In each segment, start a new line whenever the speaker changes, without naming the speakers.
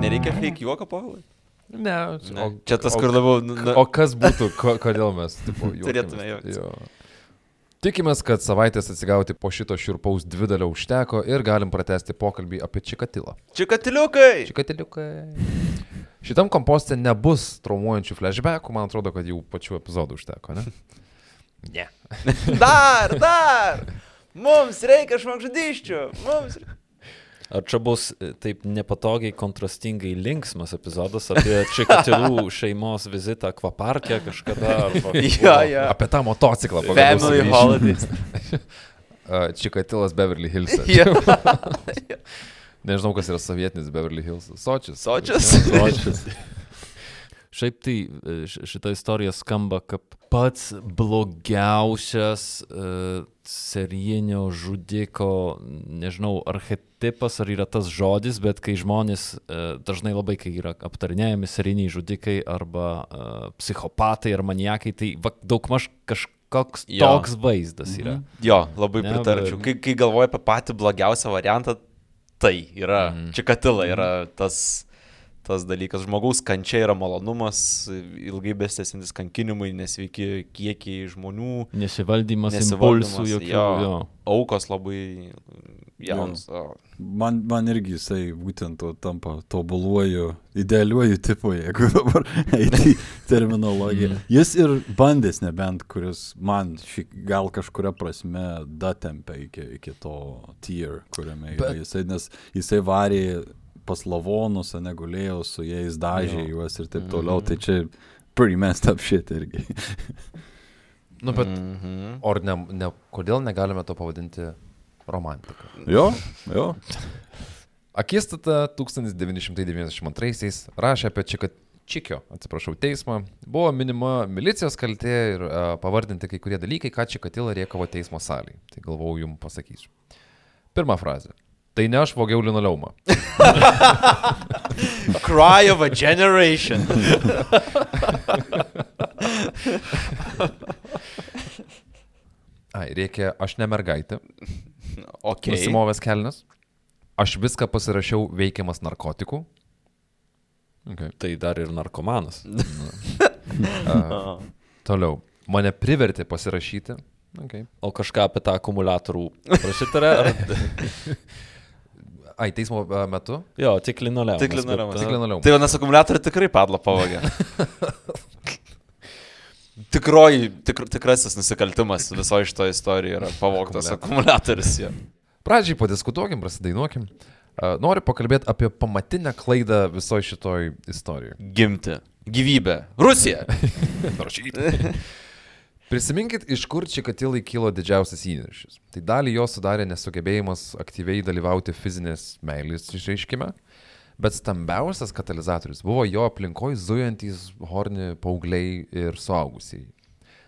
Nereikia fake juoko, Paulai.
Ne,
Ne.
o,
Čia tas, kur labiau... na-
O kas būtų, ko, kodėl mes tipo?
Turėtume juoktis.
Jo. Tikimės, kad savaitės atsigauti po šito šiurpaus dvidalio užteko ir galim pratesti pokalbį apie čikatilą.
Čikatiliukai!
Čikatiliukai. Šitam kompostė nebus traumuojančių flashbackų, man atrodo, kad jau pačių epizodų užteko, ne? Ne.
Dar, dar! Mums reikia žmogžudyščių! Mums reikia...
Ar čia bus e, taip nepatogiai, kontrastingai linksmas epizodas apie Čikatilų šeimos vizitą akvaparke kažkada?
Jo, jo.
Apie tą motociklą pagaliau
Family holidays.
Čikatilas Beverly Hills. Nežinau, kas yra sovietinis Beverly Hills. Sočius.
Sočius?
Sočius. Šiaip tai e, šita istorija skamba kaip pats blogiausias uh, serijinio žudiko, nežinau, archetipas ar yra tas žodis, bet kai žmonės uh, dažnai labai, kai yra aptarinėjami serijiniai žudikai arba uh, psichopatai ar maniakai, tai va, daugmaž kažkoks
Jo.
toks vaizdas yra.
Mhm.
Jo, labai
Ne,
pritarčiau. Kai, kai galvoju apie patį blogiausią variantą, tai yra
Mhm.
čikatila, yra tas, tas dalykas. Žmogaus kančia yra malonumas, ilgai besitęsintis kankinimai, nesveiki kiekiai žmonių,
Nesivaldymas,
Nesivaldymas,
impulsų, jokių.
jo.
Jo.
aukos labai jauns. o.
Man, man irgi jisai būtent to tampa tobuluoju, idealiuoju tipu, jeigu dabar eiti į terminologiją.
Mhm.
Jis ir bandęs nebent, kuris man šį, gal kažkuria prasme datempia iki, iki to tier, kuriame yra
Bet-
jisai, nes jisai varė pas lavonus, negulėjo su jais, dažė
Jo.
juos ir taip toliau. Tai čia pretty messed up shit irgi.
Nu, bet,
Mhm.
o ar ne, ne, kodėl negalime to pavadinti romantika?
jo, jo.
Akistata 1992 rašė apie Čika, Čikio, atsiprašau, teismą. Buvo minima milicijos kaltė ir uh, pavardinti kai kurie dalykai, ką Čikatila riekavo teismo salėje. Tai galvau jums pasakysiu. Pirma frazė. Tai ne aš vogiau linoleumą.
Cry of a generation.
Ai, reikia, aš ne mergaitė.
Ok.
Nusimovęs kelnes. Aš viską pasirašiau veikiamas narkotikų. Okay.
Tai dar ir narkomanas.
Uh, toliau. Mane privertė pasirašyti. Okay.
O kažką apie tą akumuliatorių prasitarė? Ar...
Ai, teismo metu?
Jo, tik linoleumas.
Tik
linoleumą.
Tai vienas akumuliatorius tikrai padlo pavogė. Tikroji, tikr, tikrasis nusikaltimas visoje šitoje istorijoje yra pavogtas akumuliatorius. Jo.
Pradžiai padiskutuokim, prasidainuokim. Noriu pakalbėti apie pamatinę klaidą visoje šitoj istorijoje.
Gimti. Gyvybė. Rusija.
Prisiminkit, iš kur Čikatilai kilo didžiausias įniršis. Tai dalį jo sudarė nesugebėjimas aktyviai dalyvauti fizinės meilės išreiškime, bet stambiausias katalizatorius buvo jo aplinkoje zujantis horni paaugliai ir suaugusiai.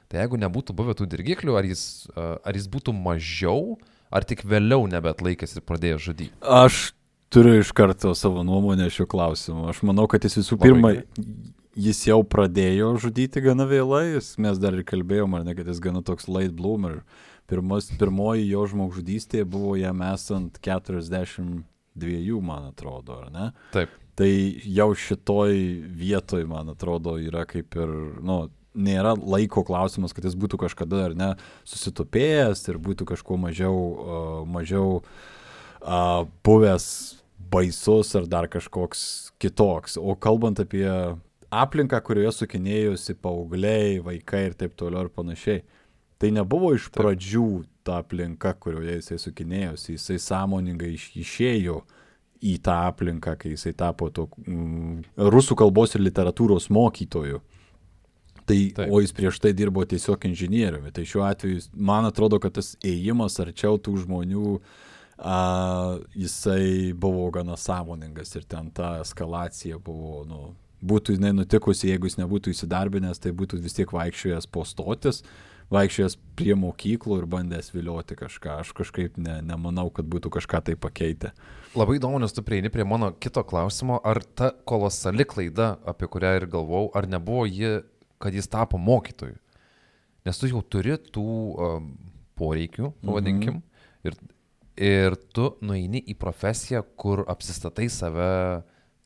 Tai jeigu nebūtų buvę tų dirgiklių, ar jis, ar jis būtų mažiau, ar tik vėliau nebetlaikęs ir pradėjo žudyti.
Aš turiu iš karto savo nuomonę šiuo klausimu. Aš manau, kad jis visų pirma, jis jau pradėjo žudyti gana vėlai, mes dar ir kalbėjom, ar ne, kad jis gana toks late bloomer. Pirmas, pirmoji jo žmogžudystė buvo jam esant 42, man atrodo, ar ne?
Taip.
Tai jau šitoj vietoj, man atrodo, yra kaip ir, nu, nėra laiko klausimas, kad jis būtų kažkada ar ne susitupėjęs ir būtų kažkuo mažiau, uh, mažiau uh, buvęs baisus ar dar kažkoks kitoks. O kalbant apie aplinką, kurioje sukinėjusi paaugliai, vaikai ir taip toliau ir panašiai, tai nebuvo iš pradžių ta aplinka, kurioje jisai sukinėjusi, jisai sąmoningai iš, išėjo į tą aplinką, kai jisai tapo to mm, rusų kalbos ir literatūros mokytoju. Tai,
Taip.
O jis prieš tai dirbo tiesiog inžinieriumi. Tai šiuo atveju, man atrodo, kad tas ėjimas arčiau tų žmonių, a, jisai buvo gana sąmoningas ir ten ta eskalacija buvo, nu, būtų jinai nutikusi, jeigu jis nebūtų įsidarbinęs, tai būtų vis tiek vaikščiojęs po stotis, vaikščiojęs prie mokyklų ir bandęs vilioti kažką. Aš kažkaip ne, nemanau, kad būtų kažką tai pakeitę.
Labai įdomu, nes tu prieini prie mano kito klausimo, ar ta kolosali klaida, apie kurią ir galvau, ar nebuvo ji, kad jis tapo mokytoju. Nes tu jau turi tų um, poreikių, pavadinkim, ir, ir tu nueini į profesiją, kur apsistatai save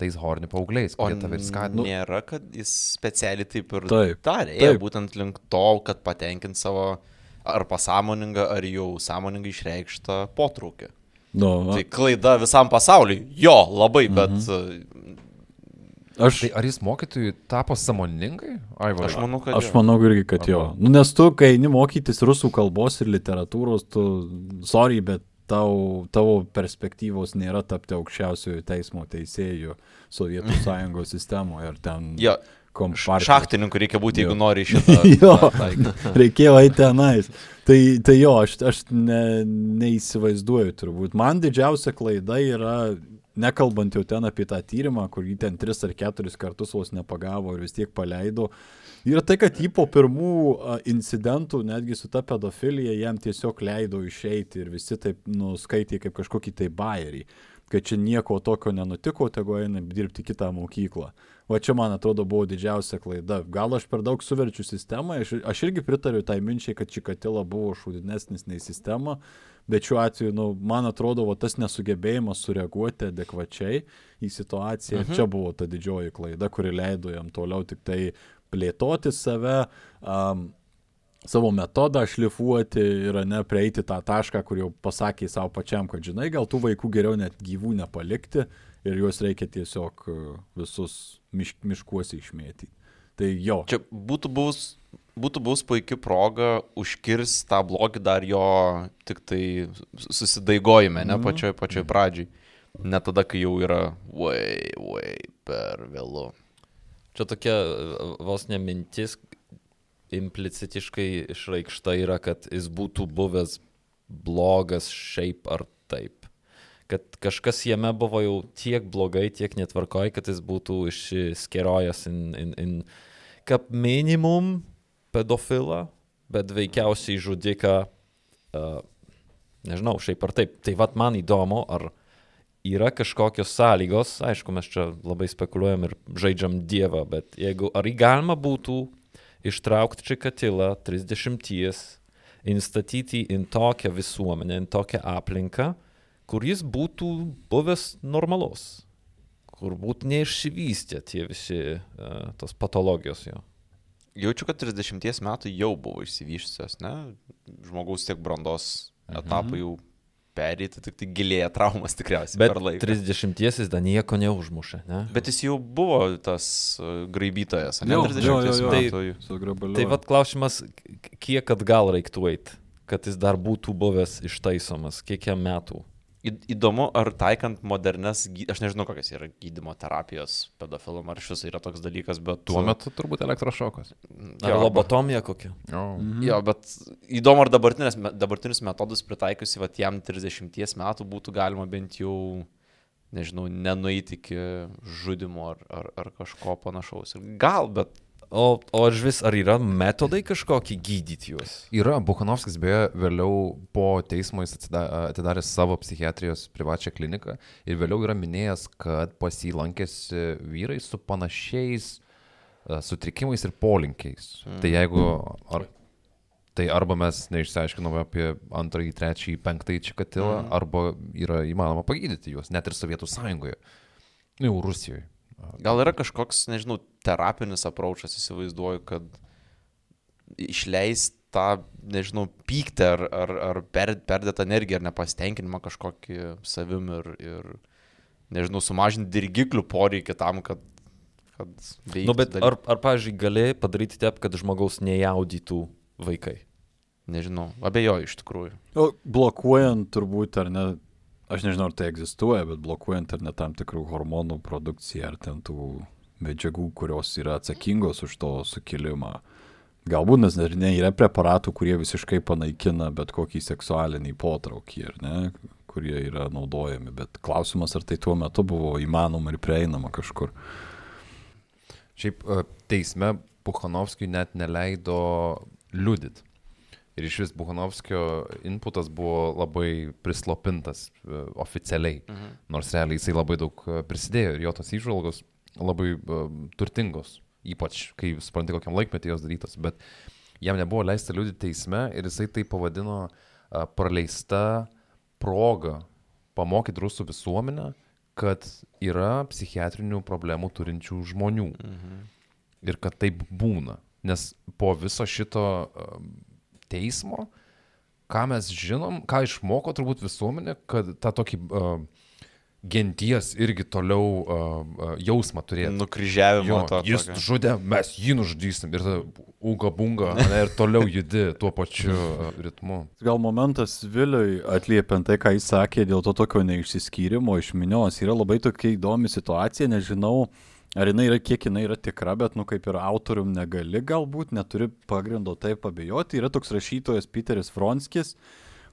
tais horni paaugliais, kurie tave ir skatina.
nėra, kad jis specialiai taip ir
Taip,
darė,
taip.
būtent link to, kad patenkint savo ar pasąmoningą, ar jau sąmoningai išreikštą potraukį.
Nu,
Tai klaida visam pasauliui. Jo, labai, bet mhm.
aš,
Tai ar jis mokytojui tapo samoningai? Ai, va,
aš manau, kad...
aš
jo.
manau irgi, kad jo.
Arba-
Nu, nes tu, kai eini mokytis rusų kalbos ir literatūros, tu, sorry, bet tau, tavo perspektyvos nėra tapti aukščiausiojo teismo teisėjų Sovietų sąjungos sistemoje ir ten
Jo,
kompartijos.
šachtininku reikia būti, jeigu
Jo.
nori šitą.
Jo.
taikyti.
Reikėjo eiti tenais. Tai, tai jo, aš, aš ne, neįsivaizduoju turbūt. Man didžiausia klaida yra, nekalbant jau ten apie tą tyrimą, kur jį ten tris ar keturis kartus vos nepagavo ir vis tiek paleido. Ir tai, kad jį po pirmų incidentų, netgi su ta pedofilija, jam tiesiog leido išeiti ir visi taip nuskaitė kaip kažkokį tai bairį kad čia nieko tokio nenutiko, tegu eina dirbti kitą mokyklą. O čia, man atrodo, buvo didžiausia klaida. Gal aš per daug suverčiu sistemą, aš, aš irgi pritariu tai minčiai, kad Čikatila buvo šūdinesnis nei sistema, bet šiuo atveju, nu, man atrodo, va, tas nesugebėjimas sureaguoti adekvačiai į situaciją, mhm. čia buvo ta didžioji klaida, kuri leido jam toliau tik tai plėtoti save. Um, savo metodą šlifuoti ir ne prieiti tą tašką, kur jau pasakė savo pačiam, kad žinai, gal tų vaikų geriau net gyvų nepalikti ir juos reikia tiesiog e, visus miš, miškuose išmėtyti. Tai jo.
Čia būtų buvus, būtų buvus puikia proga užkirsti tą blogį dar jo tik tai susidaigojime, ne
Mhm.
pačioj, pačioj pradžiai. Ne tada, kai jau yra vai, vai, per vėlu.
Čia tokia vos ne mintis implicitiškai išreikšta yra, kad jis būtų buvęs blogas šiaip ar taip. Kad kažkas jame buvo jau tiek blogai, tiek netvarkoj, kad jis būtų išskerojęs in, in, in kaip minimum pedofilą, bet veikiausiai žudiką, uh, nežinau, šiaip ar taip. Tai vad man įdomu, ar yra kažkokios sąlygos, aišku, mes čia labai spekuliuojam ir žaidžiam Dievą, bet jeigu ar jį galima būtų ištraukti Čikatilą 30, instatyti į tokią visuomenę, į tokią aplinką, kur jis būtų buvęs normalus, kur būtų neišsivystę tie visi uh, tos patologijos jo.
Jaučiu, kad 30 metų jau buvo išsivyščiusios, ne? Žmogaus tiek brandos etapų jau perėti, tik tai gilėja traumas tikriausiai
Bet
per laiką.
30 jis dar nieko neužmušė, ne?
Bet jis jau buvo tas uh, graibytojas, ne?
Jo,
30
jo, jo, jo. grabaliu.
Tai vad klausimas, kiek atgal reiktų eiti, kad jis dar būtų buvęs ištaisomas, kiek jam metų.
Įdomu, ar taikant modernes, aš nežinau, kokios yra gydymo terapijos pedofilam, ar šis yra toks dalykas, bet...
Tuo metu turbūt elektrošokas.
Ar lobotomija kokia?
Jo.
Mhm.
Jo, bet įdomu, ar dabartinės me- dabartinius metodus pritaikiusi, va, jam 30 metų būtų galima bent jau, nežinau, nenueiti iki žudimo ar, ar, ar kažko panašaus. Ir Gal, bet
O, o aš vis, ar yra metodai kažkokie gydyti juos?
Yra, Buchanovskis beje vėliau po teismo jis atida- atidarė savo psichiatrijos privačią kliniką ir vėliau yra minėjęs, kad pas jį lankėsi vyrai su panašiais e, sutrikimais ir polinkiais. Mm. Tai jeigu, ar, tai arba mes neišsiaiškinome apie antrąjį, trečiąjį, penktąjį čikatilą, mm. arba yra įmanoma pagydyti juos, net ir Sovietų sąjungoje. Nu, jau Rusijoje.
Gal yra kažkoks, nežinau, terapinis apraučas, įsivaizduoju, kad išleist tą, nežinau, pyktį ar, ar, ar per, perdėtą energiją ar nepastenkinimą kažkokį savim ir, ir, nežinau, sumažinti dirgiklių poreikį tam, kad, kad veiktų.
Nu, bet
daly-
ar, ar pavyzdžiui, gali padaryti taip, kad žmogaus nejaudytų vaikai?
Nežinau, abejoju iš tikrųjų.
O blokuojant turbūt, ar ne, aš nežinau, ar tai egzistuoja, bet blokuojant ar ne tam tikrų hormonų produkciją, ar ten tų medžiagų, kurios yra atsakingos už to sukilimą. Galbūt, nes dar ne, yra preparatų, kurie visiškai panaikina bet kokį seksualinį potraukį, ar ne, kurie yra naudojami, bet klausimas, ar tai tuo metu buvo įmanoma ir prieinama kažkur.
Šiaip e, teisme Buchanovskijui net neleido liudyti. Ir iš vis Buchanovskio inputas buvo labai prislopintas e, oficialiai.
Mhm.
Nors realiai jisai labai daug e, prisidėjo ir jo tos įžvalgos labai uh, turtingos. Ypač kai supranti, kokiam laikmetį jos darytos. Bet jam nebuvo leista liūdėti teisme ir jisai tai pavadino praleista proga pamokyti rusų visuomenę, kad yra psichiatrinių problemų turinčių žmonių.
Mhm.
Ir kad taip būna. Nes po viso šito teismo, ką mes žinom, ką išmoko turbūt visuomenė, kad tą tokį uh, genties irgi toliau uh, uh, jausmą turėtų.
Nukryžiavimo
Jo,
to.
jis
tokio.
žudė, mes jį nužudysim ir uga bunga ane, ir toliau judi tuo pačiu uh, ritmu.
Gal momentas Viliui atliepiant tai, ką jis sakė dėl to tokio neišsiskyrimo iš minios, yra labai tokia įdomi situacija, nežinau, ar jinai yra, kiek jinai yra tikra, bet, nu, kaip ir autorium negali galbūt, neturi pagrindo taip abejoti. Yra toks rašytojas Peteris Vronskis,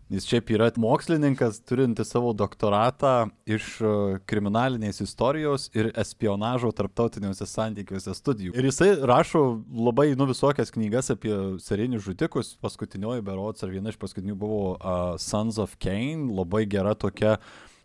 jis šiaip yra mokslininkas, turintis savo doktoratą iš e, kriminalinės istorijos ir espionažo tarptautiniuose santykiuose studijų. Ir jisai rašo labai, nu, visokias knygas apie serinius žudikus. Paskutinioji berots ar viena iš paskutinių buvo uh, Sons of Cain, labai gera tokia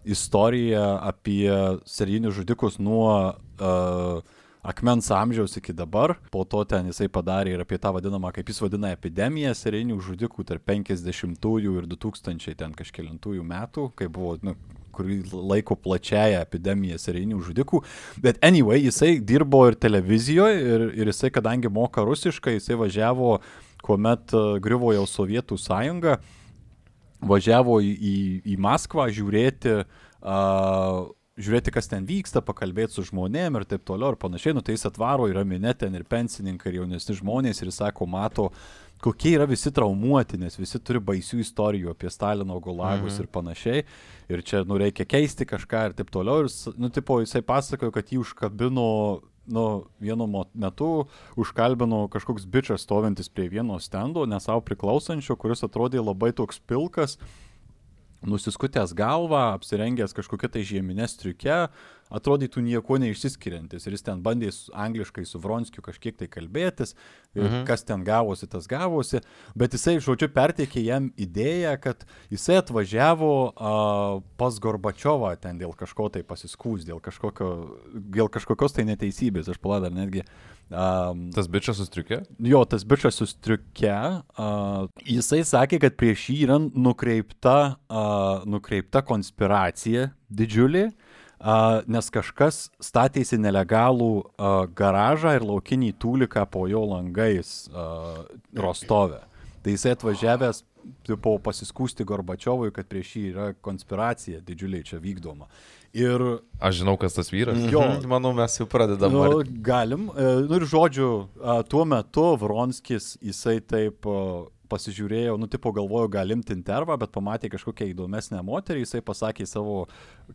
istorija apie serinius žudikus nuo uh, akmens amžiaus iki dabar. Po to ten jisai padarė ir apie tą vadinamą, kaip jis vadina, epidemiją serinių žudikų tarp 50-ųjų ir 2000 ten kažkėlintųjų metų, kai buvo, nu, kurį laiko plačiaja epidemija serijinių žudikų. Bet anyway, jisai dirbo ir televizijoje ir, ir jisai, kadangi moka rusiškai, jisai važiavo, kuomet e, griuvo jau Sovietų sąjunga, važiavo į, į, į Maskvą žiūrėti, uh, žiūrėti, kas ten vyksta, pakalbėti su žmonėm ir taip toliau ir panašiai. Nu, tai jis atvaro, yra minė ten ir pensininkai, ir jaunesni žmonės ir jis sako, mato, kokie yra visi traumuoti, nes visi turi baisių istorijų apie Stalino gulagus mhm. ir panašiai. Ir čia, nu, reikia keisti kažką ir taip toliau. Ir, nu, tipo, jisai pasakojo, kad jį užkabino, nu, vienu metu užkalbino kažkoks bičias stovintis prie vieno stendo, ne savo priklausančio, kuris atrodė labai toks pilkas, nusiskutęs galvą, apsirengęs kažkokią tai žieminę striukę, atrodytų nieko neišsiskiriantis. Ir jis ten bandė su- angliškai su Vronskiu kažkiek tai kalbėtis, mhm. kas ten gavosi, tas gavosi. Bet jisai, žodžiu, perteikė jam idėją, kad jisai atvažiavo uh, pas Gorbačiovą ten dėl kažko tai pasiskūs, dėl, kažkokio, dėl kažkokios tai neteisybės. Aš paladar netgi. Um,
Tas bičias sustrikė?
Jo, tas bičias su striuke, uh, jisai sakė, kad prieš jį yra nukreipta, uh, nukreipta konspiracija didžiulė, uh, nes kažkas statėsi nelegalų uh, garažą ir laukinį tūliką po jo langais uh, Rostove. Tai jisai atvažiavęs tipo, pasiskūsti Gorbačiovui, kad prieš jį yra konspiracija didžiuliai čia vykdoma. Ir
Aš žinau, kas tas vyras.
Jo.
Mhm, Manau, mes jau pradedam.
Nu,
ar-
galim. E, Nu ir žodžiu, a, tuo metu Vronskis jisai taip a, pasižiūrėjo, nu, tipo galvojo, galim intervą, bet pamatė kažkokią įdomesnę moterį, jisai pasakė savo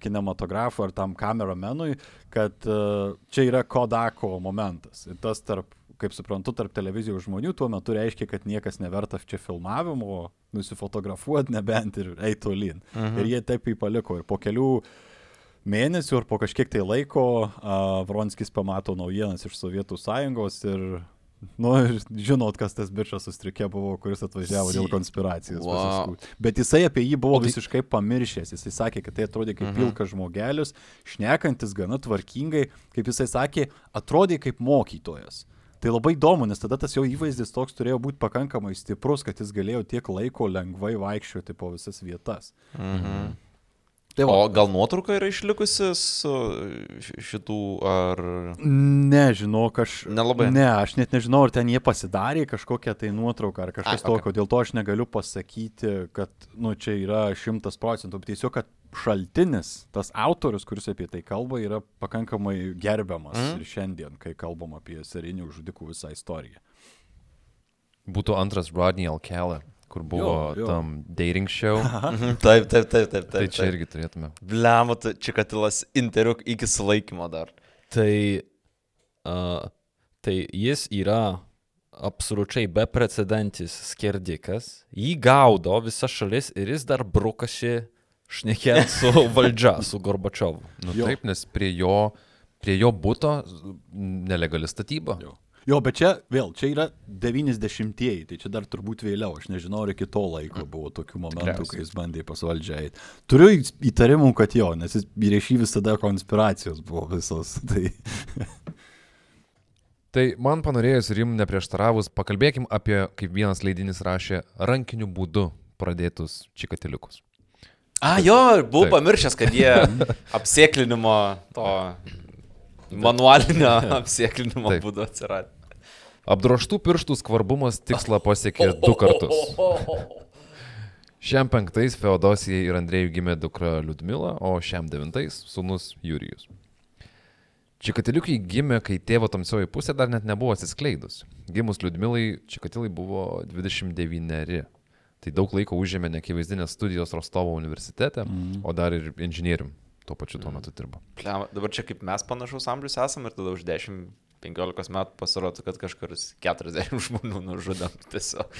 kinematografui ar tam kameramenui, kad a, čia yra Kodako momentas. Ir tas tarp kaip suprantu, tarp televizijos žmonių tuo metu reiškia, kad niekas neverta čia filmavimo, nusifotografuoti nebent ir eiti tolyn. Mhm. Ir jie taip jį paliko. Ir po kelių mėnesių ar po kažkiek tai laiko uh, Vronskis pamato naujienas iš Sovietų sąjungos ir, nu, žinot, kas tas bičias sustrikė buvo, kuris atvažiavo dėl konspiracijos.
Wow.
Bet jisai apie jį buvo
tai-
visiškai pamiršęs. Jisai sakė, kad tai atrodė kaip
Mhm.
pilkas žmogelis, šnekantis gana tvarkingai, kaip jisai sakė, atrodė kaip mokytojas. Tai labai įdomu, nes tada tas jo įvaizdis toks turėjo būti pakankamai stiprus, kad jis galėjo tiek laiko lengvai vaikščioti po visas vietas.
Mhm.
Tai va,
O gal nuotrauka yra išlikusi su šitų ar...
Nežinau, aš.
Nelabai.
Ne, aš net nežinau, ar ten jie pasidarė kažkokią tai nuotrauką ar kažkas
Ai, okay.
tokio. Dėl to aš negaliu pasakyti, kad, nu, čia yra šimtas procentų. Tiesiog, kad šaltinis, tas autorius, kuris apie tai kalba, yra pakankamai gerbiamas mm. ir šiandien, kai kalbam apie serinių žudikų visą istoriją.
Būtų antras Rodney Alkelė, kur buvo
Jo, jo.
tam dating show.
Mhm, Taip, taip, taip, taip.
tai
taip,
čia irgi turėtume.
Bliamo, čia katilas interviu iki sulaikymo dar.
Tai, uh, tai jis yra absoliučiai beprecedentis skerdikas, jį gaudo visa šalis ir jis dar brukasi šnekėti su valdžia, su Gorbačiovu.
Nu,
Jo.
taip, nes prie jo, prie jo būto nelegali statyba.
Jo. Jo, bet čia vėl, čia yra 90-ieji, tai čia dar turbūt vėliau, aš nežinau, ar iki to laiko buvo tokių momentų, kai jis bandė pasvaldžiai. Turiu į- įtarimų, kad jo, nes jis prieš jį visada konspiracijos buvo visos. Tai...
Tai man panorėjus ir jums neprieštaravus, pakalbėkim apie, kaip vienas leidinys rašė, rankiniu būdu pradėtus čikatiliukus.
A, jo, buvau pamiršęs, kad jie apsėklinimo to manualinio apsėklinimo
Taip.
būdu atsirado.
Apdroštų pirštų skvarbumas tikslą pasiekė du kartus. Šiam penktais Feodosijai ir Andrėjui gimė dukra Liudmila, o šiam devintais sūnus Jurijus. Čikatiliukai gimė, kai tėvo tamsioji pusė dar net nebuvo atsiskleidus. Gimus Liudmilai, Čikatilai buvo 29. Tai daug laiko užėmė nekivaizdinės studijos Rostovo universitete, mm. o dar ir inžinierium tuo pačiu tuo metu dirbo.
Pliam, dabar čia kaip mes panašaus amžius esame ir tada už 10-15 metų pasirodo, kad kažkuris 40 žmonių nužudėm tiesiog.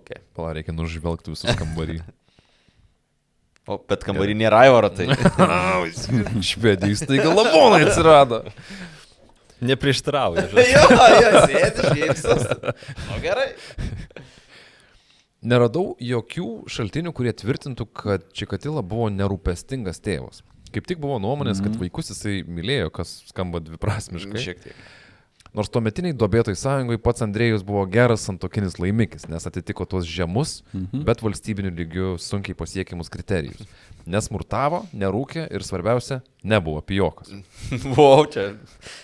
Okay.
Pala, reikia nužvelgti visus kambarį.
O, bet kambarį nėra Aivaro, tai.
Švedijai staiga lavonai atsirado.
Neprieštarauja.
jo, jo, sėdi, šypsos. O gerai.
Neradau jokių šaltinių, kurie tvirtintų, kad Čikatila buvo nerūpestingas tėvas. Kaip tik buvo nuomonės, kad vaikus jisai mylėjo, kas skamba dviprasmiškai.
Šiek tiek.
Nors tuometiniai duobėtoj sąjungai pats Andrėjus buvo geras santokinis laimikis, nes atitiko tuos žemus, mhm. bet valstybinių lygių sunkiai pasiekiamus kriterijus. Nesmurtavo, nerūkė ir svarbiausia, nebuvo pijokas.
Wow, čia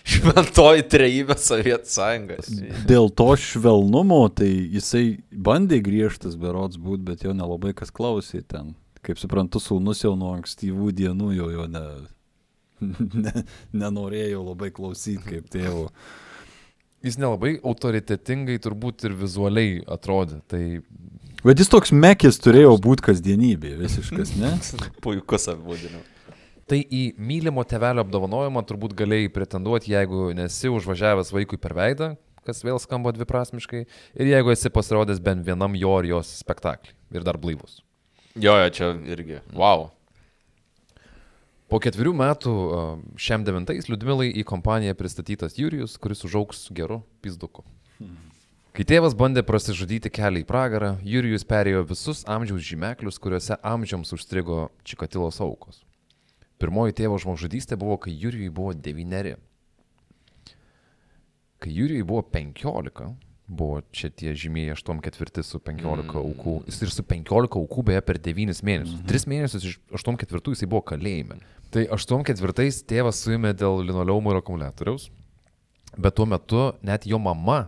šventoji trejybė Sovietų sąjungos.
Dėl to švelnumo, tai jisai bandė griežtas berots būt, bet jo nelabai kas klausė ten. Kaip suprantu, sūnus jau nuo ankstyvų dienų jo, jo ne, ne, nenorėjo labai klausyti kaip tėvo.
Jis nelabai autoritetingai turbūt ir vizualiai atrodė. Tai
Bet jis toks mekis turėjo būti kasdienybė, visiškas, ne?
Puikus apibūdinimas.
Tai į mylimo tevelio apdovanojimą turbūt galėjai pretenduoti, jeigu nesi užvažiavęs vaikui per veidą, kas vėl skamba dviprasmiškai, ir jeigu esi pasirodęs bent vienam jo ir jos spektaklį ir dar blaivus.
Jo, jo, čia irgi. Wow.
Po ketverių metų šiam devintais Liudmilai į kompaniją pristatytas Jurijus, kuris užauks geru pizduku. Kai tėvas bandė prasižudyti kelią į pragarą, Jurijus perėjo visus amžiaus žymeklius, kuriuose amžiams užstrigo Čikatilos aukos. Pirmoji tėvo žmogžudystė buvo, kai Jurijui buvo devyneri. Kai Jurijui buvo penkiolika, buvo čia tie žymėjai 8-4 su 15 aukų. Jis ir su 15 aukų beje per 9 mėnesius. 3 mėnesius iš 8-4 jisai buvo kalėjime. Tai 8-4 tėvas suėmė dėl linoleumo ir akumuliatoriaus, bet tuo metu net jo mama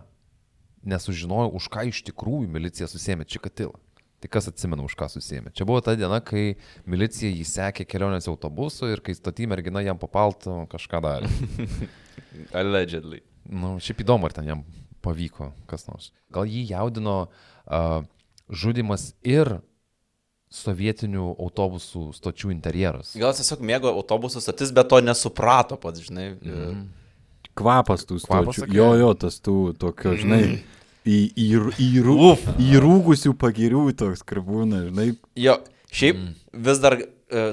nesužinojo, už ką iš tikrųjų milicija susėmė Čikatilą. Tai kas atsimena, už ką susėmė? Čia buvo ta diena, kai milicija jį sekė kelionės autobusu ir kai stati mergina jam papalto kažką darė.
Allegedly.
Na, nu, šiaip įdomu, ar ten jam pavyko kas nors. Gal jį jaudino uh, žudimas ir sovietinių autobusų stočių interjeras.
Gal jis tiesiog mėgo autobusų stotis, bet to nesuprato pats, žinai. Mm.
Kvapas tų
Kvapas,
stočių.
sakei?
Jo, jo, tas tų tokio, žinai, į, į, į, įrūgusių pagirių toks krabūna, žinai.
Jo, šiaip mm. vis dar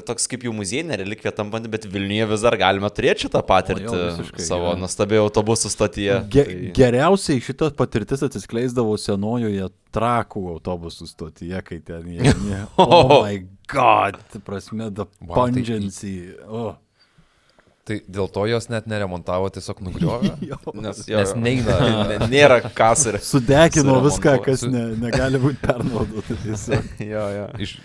toks kaip jau muziejinė relikvija tampanti, bet Vilniuje vis dar galime turėti šitą patirtį
O, jo, visiškai,
savo
jo.
nuostabiai autobusų stotyje.
Ge,
Tai-
geriausiai šita patirtis atsiskleisdavo senojoje trakų autobusų stotyje, kai ten jie. oh my god, prasme, the
Wow, tai-
pungency. Oh.
Tai dėl to jos net neremontavo, tiesiog nugriovė.
Nes,
Nes neina.
ne- Nėra kas ir.
Sudekino viską, kas ne, negali būti pernaudota.
Jo, jo.
Iš,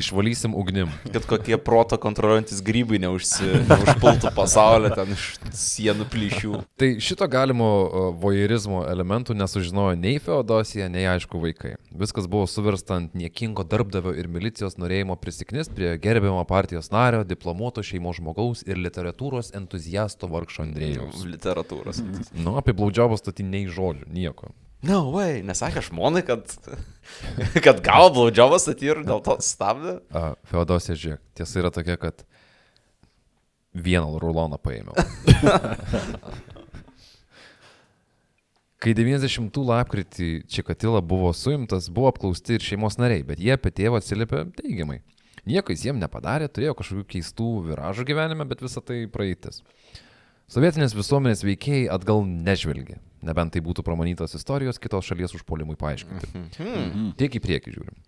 išvalysim ugnim.
Kad kokie proto kontroliuojantis grybai neužsi, neužpultų pasaulio ten iš sienų plyšių.
Tai šito galimo vojerizmo elementų nesužinojo nei Feodosija, nei aišku vaikai. Viskas buvo suversta ant niekingo darbdavio ir milicijos norėjimo prisiknis prie gerbiamo partijos nario, diplomuoto šeimos žmogaus ir literatūros entuziasto vargšo Andrėjaus.
Literatūros.
Nu, apie blaudžiavą stoti nei žodžių, nieko.
No way, nesakė žmonai, kad, kad gavo blaudžiavą statį ir dėl to stabdė.
Feodosija, žiūrėk, tiesa yra tokia, kad vieną ruloną paėmiau. Kai 90 lapkritį Čikatila buvo suimtas, buvo apklausti ir šeimos nariai, bet jie apie tėvą atsiliepė teigiamai. Nieko jis jiem nepadarė, turėjo kažkokių keistų viražų gyvenime, bet visa tai praeitis. Sovietinės visuomenės veikėjai atgal nežvelgia, nebent tai būtų pramanytos istorijos kitos šalies užpolimui paaiškinti. Tiek į priekį žiūrim.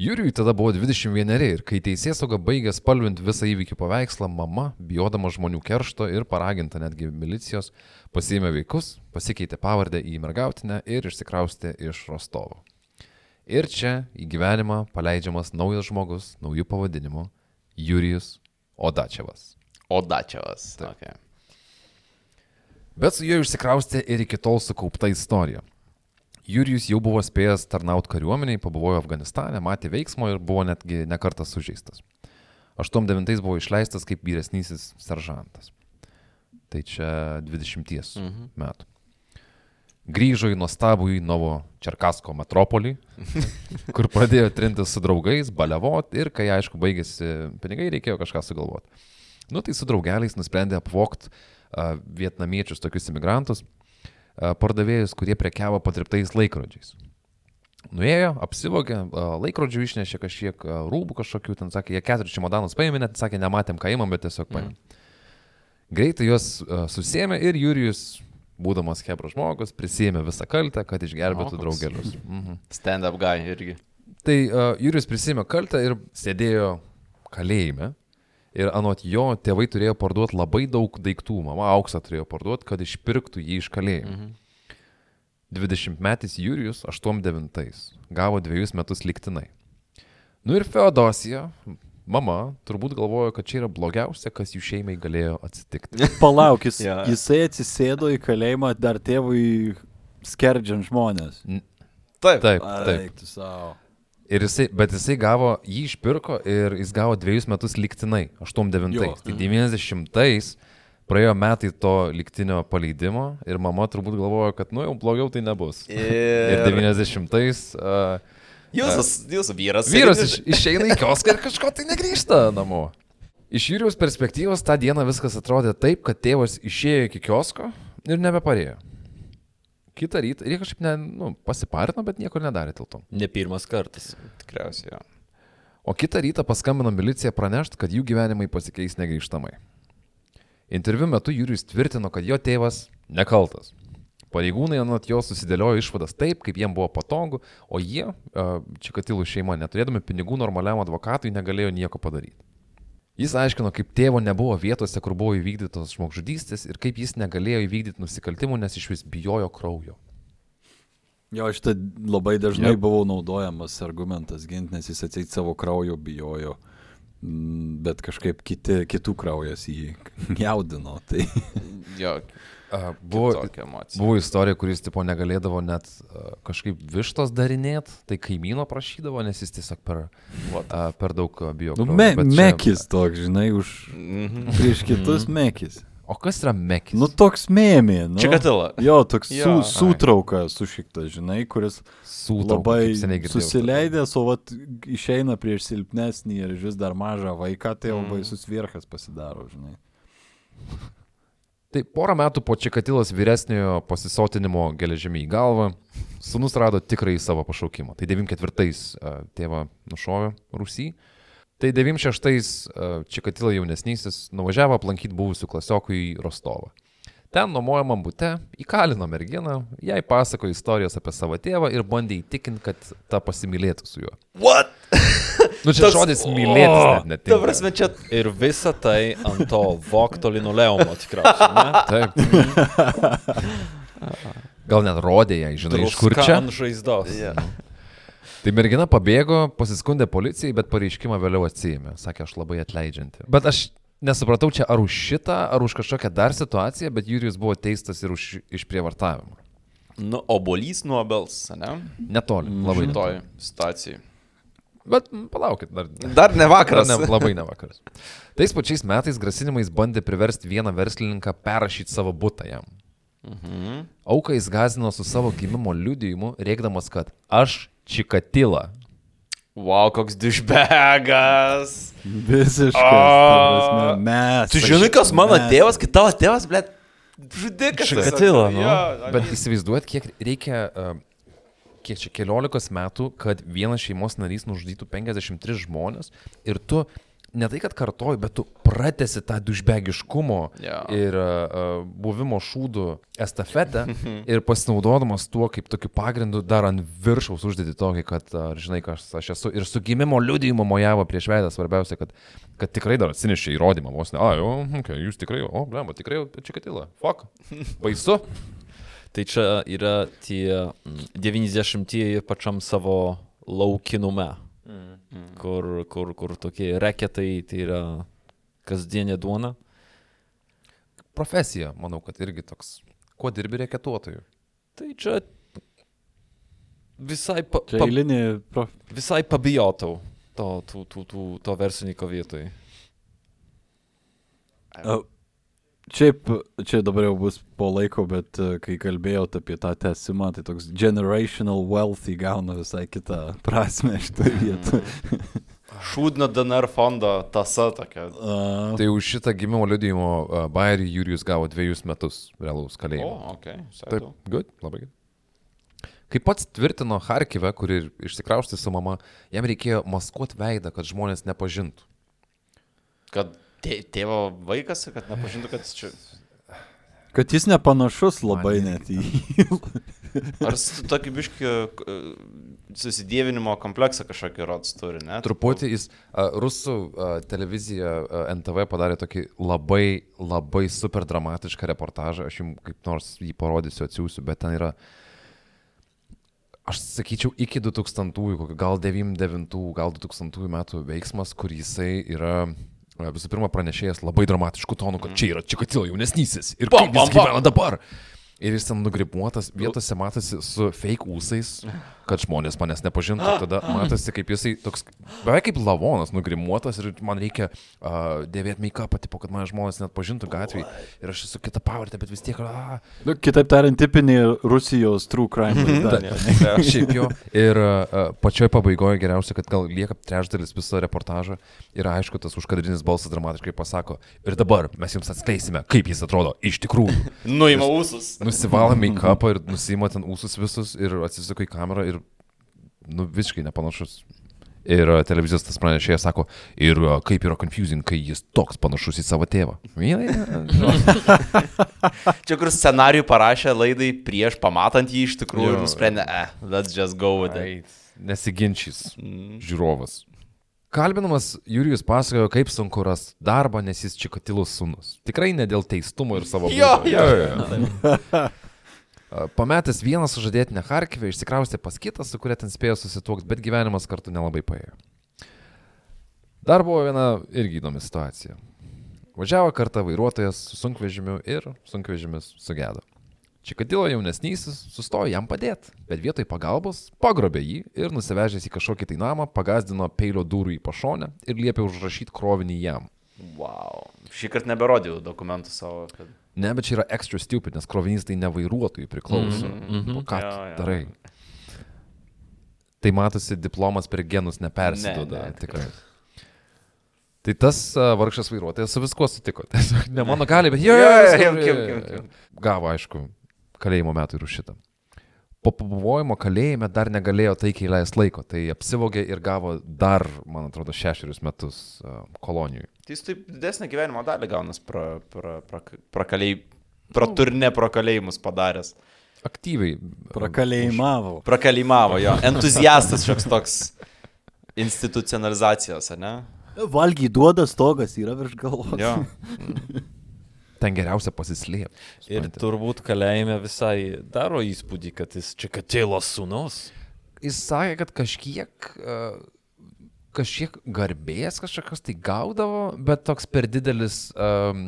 Jurijui tada buvo 21 ir kai teisėsauga baigė spalvinti visą įvykį paveikslą, mama, bijodama žmonių keršto ir paraginta netgi milicijos, pasiėmė vaikus, pasikeitė pavardę į mergautinę ir išsikraustė iš Rostovo. Ir čia į gyvenimą paleidžiamas naujas žmogus, naujų pavadinimų - Jurijus Odačiavas.
Odačiavas.
Taip.
Okay.
Bet su juo išsikraustė ir iki tol sukaupta istorija. Jurijus jau buvo spėjęs tarnauti kariuomeniai, pabuvojo Afganistane, matė veiksmo ir buvo netgi nekartas sužeistas. 89 buvo išleistas kaip vyresnysis seržantas. Tai čia 20
Mhm.
metų. Grįžo į nuostabųjį Novo Čerkasko metropolį, kur pradėjo trintis su draugais, baliavot ir kai aišku baigėsi pinigai, reikėjo kažką sugalvoti. Nu tai su draugeliais nusprendė apvokti uh, vietnamiečius, tokius imigrantus, uh, pardavėjus, kurie prekiavo patriptais laikrodžiais. Nuėjo, apsivogė, laikrodžių išnešė kažkiek rūbų kažkokių, ten sakė, jie keturis čemodanus paėmė, net sakė, nematėm, ką įmam, bet tiesiog paėmė. Greitai juos susėmė ir Jurijus, būdamas Hebro žmogus, prisėmė visą kaltę, kad išgelbėtų
O, koks.
draugelius. Mhm.
Stand-up guy irgi.
Tai uh, Jurijus prisėmė kaltę ir sėdėjo kalėjime. Ir anot jo, tėvai turėjo parduoti labai daug daiktų, mama auksą turėjo parduoti, kad išpirktų jį iš kalėjimo.
Mhm.
20 metais Jurijus 89 gavo dviejus metus liktinai. Nu ir Feodosija, mama, turbūt galvojo, kad čia yra blogiausia, kas jų šeimai galėjo atsitikti.
Palauk, jis,
Jo.
jisai atsisėdo į kalėjimą dar tėvui skerdžiant žmonės.
Taip.
Taip,
Ai,
taip.
tu savo.
Ir jisai, bet jisai gavo, jį išpirko ir jis gavo dviejus metus liktinai, 89.
Jo.
Tai 90 praėjo metai to liktinio paleidimo ir mama turbūt galvojo, kad nu jau blogiau tai nebus. Ir
Ir
90-ais uh,
Jūsų, jūsų vyras.
vyras iš, išeina į kioską ir kažko tai negrįžta namo. Iš Jūrijos perspektyvos tą dieną viskas atrodė taip, kad tėvas išėjo iki kiosko ir nebeparėjo. Kitą rytą, ir jie kažkaip ne, nu, pasiparino, bet nieko nedarė dėl to.
Ne pirmas kartas.
Tikriausiai, jo.
O kitą rytą paskambino milicija pranešti, kad jų gyvenimai pasikeis negryžtamai. Interviu metu Jurijus tvirtino, kad jo tėvas nekaltas. Pareigūnai anot jo susidėliojo išvadas taip, kaip jiem buvo patogu, o jie, Čikatilų šeima, neturėdami pinigų normaliam advokatui, negalėjo nieko padaryti. Jis aiškino, kaip tėvo nebuvo vietose, kur buvo įvykdytos žmogžudystės ir kaip jis negalėjo įvykdyti nusikaltimų, nes iš vis bijojo kraujo.
Jo, šitą labai dažnai yep. buvau naudojamas argumentas ginti, nes jis atseit savo kraujo bijojo, bet kažkaip kiti, kitų kraujas jį jaudino. Tai
Jo,
A, Buvo. Buvo istorija, kuris tipo negalėdavo net uh, kažkaip vištos darinėti, tai kaimyno prašydavo, nes jis tiesiog per, uh, per daug bijo.
nu, me,
čia-
mekis toks, žinai, už
Mhm.
prieš kitus mekis.
O kas yra mekis?
Nu, toks mėmė. Nu.
Čikatila.
Jo, toks
Jo,
su, sutrauka sušiktas, žinai, kuris
Sūtrauka,
labai susileidęs, o vat išeina prieš silpnesnį ir vis dar mažą vaiką, tai jau
Mm.
baisus vierkas pasidaro, žinai.
Tai porą metų po Čikatilos vyresniojo pasisotinimo geležimi į galvą, sunus rado tikrąjį savo pašaukimą. Tai 94-ais uh, tėvą nušovė Rusy. Tai 96-ais uh, Čikatilo jaunesnysis nuvažiavo aplankyti buvusių klasiokų į Rostovą. Ten nuomojamam būte įkalino merginą, jai pasakojo istorijas apie savo tėvą ir bandė įtikinti, kad ta pasimylėtų su juo.
What?
Nu čia
Tas-
žodis mylėtis net netinka.
Ta prasme, čia
Ir visa tai ant to vokto linoleumo tikriausiai. ne?
Taip. Gal net rodė jai, žinai, iš kur
Druska
čia.
Ant žaizdos.
Yeah.
Tai mergina pabėgo, pasiskundė policijai, bet pareiškimą vėliau atsijėmė. Sakė, aš labai atleidžianti. Bet aš nesupratau čia ar už šitą, ar už kažkokią dar situaciją, bet Jurijus buvo teistas ir už išprievartavimą.
Nu, obolys nuo obels, ne?
Netoli, labai netoli.
Toj situacijai.
Bet palaukit, dar.
Dar ne vakaras.
Dar ne, labai ne vakaras. Tais pačiais metais grasinimais bandė priversti vieną verslininką perrašyti savo būtą jam.
Mhm.
Auką jis gazino su savo gimimo liudijimu, reikdamas, kad aš čikatila.
Wow, koks dušbegas.
Visiškai.
A.
Mes.
Tu žinai, kas mano
mes-
tėvas, kai tavo tėvas, blė, žudikas.
Čikatila, nu.
Bet įsivaizduot, kiek reikia, uh, kiek čia keliolikos metų, kad vienas šeimos narys nužudytų 53 žmonės ir tu ne tai, kad kartoji, bet tu pratesi tą dušbegiškumo
Jo.
ir uh, buvimo šūdų estafetę ir pasinaudodamas tuo kaip tokiu pagrindu dar ant viršaus uždėti tokį, kad, ar žinai, kas aš esu. Ir su gimimo liudijimu mojavo prieš veidą, svarbiausia, kad, kad tikrai dar atsinešė įrodymą, vos ne, a, jo, okay, jūs tikrai, o, blemba, tikrai, čia katila, fuck, baisu.
Tai čia yra tie mm, 90-ieji pačiam savo laukinume, kur, kur, kur tokie reketai, tai yra kasdienė duona.
Profesija, manau, kad irgi toks, kuo dirbi reketuotojų.
Tai čia visai, pa,
Čia
pa,
eilinė prof...
visai pabijotau to, tų, tų, tų, to verslininko vietoj.
A, Šiaip, čia dabar jau bus po laiko, bet e, kai kalbėjot apie tą tesimą, tai toks generational wealth įgauna visai kitą prasme šitoje vietoje.
Šūdno DNR fondo tasa tokia.
Uh,
Tai už šitą gimimo liudijimo uh, Bairį Jurijus gavo dviejus metus realaus
O,
kalėjimo.
okei. Okay,
Taip, good, labai gerai. Kaip pats tvirtino Harkive, kur ir išsikraustė su mama, jam reikėjo maskuoti veidą, kad žmonės nepažintų.
Kad tėvo vaikas, kad nepažintų, kad jis čia...
kad jis nepanašus labai
Man
net į...
Ar s- tokį biškį susidėvinimo kompleksą kažkokį rods turi, ne?
Truputį jis, uh, rusų uh, televizija uh, NTV padarė tokį labai, labai super dramatišką reportažą, aš jums kaip nors jį parodysiu, atsiųsiu, bet ten yra, aš sakyčiau, iki 2000-ųjų, kokio gal 99, gal 2000 metų veiksmas, kur jisai yra e, visų pirma pranešėjas labai dramatiškų tonų, kad čia yra Čikatilo jaunesnysis. Ir
Bam,
kaip
bam,
jis gyvena dabar. Ir jis ten nugrimuotas, vietose matosi su fake ūsais, kad žmonės manęs nepažintų. Tada matosi, kaip jisai toks, beveik kaip lavonas nugrimuotas ir man reikia uh, dėvėti make-upą, tipo, kad mane žmonės net pažintų gatvėje. Ir aš esu kita pavardė, bet vis tiek... Uh,
Nu, kitaip tariant, tipinė Rusijos true crime laida.
Šiaip jo. Ir uh, pačioj pabaigoje geriausia, kad gal lieka trečdalis viso reportažo ir aišku, tas užkadrinis balsas dramatiškai pasako. Ir dabar mes jums atskleisime, kaip jis atrodo iš tikrųjų.
Nuima ūsus.
Nusivalo make-upą ir nusima ten ūsus visus ir atsisuka į kamerą ir, nu, visiškai nepanašus. Ir uh, televizijos tas pranešėjas sako, ir uh, kaip yra confusing, kai jis toks panašus į savo tėvą.
Čia kur scenarijų parašė laidai prieš pamatant jį iš tikrųjų
Jo.
ir nusprendė, eh, let's just go with it.
Nesiginčys
Mm.
žiūrovas. Kalbinamas Jurijus pasakojo, kaip sunku ras darbą, nes jis Čikatilus sunus. Tikrai ne dėl teistumo ir savo
Jo, jo,
A, Pametęs vieną sužadėtinę Harkivę, išsikraustė pas kitą, su kuria ten spėjo susituokti, bet gyvenimas kartu nelabai paėjo. Dar buvo viena irgi įdomi situacija. Važiavo kartą vairuotojas su sunkvežimiu ir sunkvežimis sugedo. Čikatilo jaunesnysis sustojo jam padėti, bet vietoj pagalbos pagrobė jį ir nusivežęs į kažkokį tai namą, pagazdino peilio durų į pašonę ir liepė užrašyti krovinį jam.
Wow. Šį kartą neberodėjau dokumentų savo. Kad...
Ne, bet čia yra extra stupid, nes krovinys tai ne vairuotojui priklauso. Mm
Mhm, mhm.
-hmm. Ką
Jo, jo.
darai? Tai matosi, diplomas per genus nepersiduoda.
Ne, ne,
tikrai. Tai tas uh, vargšas vairuotojas su viskuo sutiko. Tiesiog ne mano gali, bet jo,
Jo,
jo,
jo,
viskas
jo,
gerai.
kim, kim, kim.
Gavo, aišku, kalėjimo metų ir už šitą. Po pabuvojimo kalėjime dar negalėjo taikiai leisti laiko, tai apsivogė ir gavo dar, man atrodo, šešerius metus kolonijui.
Tai jis taip didesnį gyvenimo dalį gaunas pra, pra, pra, prakalėjai, praturne prakalėjimus padaręs.
Aktyviai.
Prakalėjimavo.
Prakalėjimavo jo. Entuziastas šioks toks institucionalizacijos, ar ne?
Valgy duoda stogas, yra virš galvos.
Jo.
Ten geriausia pasislėpti.
Ir turbūt kalėjime visai daro įspūdį, kad jis čia katėlos sūnus.
Jis sakė, kad kažkiek, uh, kažkiek garbės kažkokios tai gaudavo, bet toks per didelis um,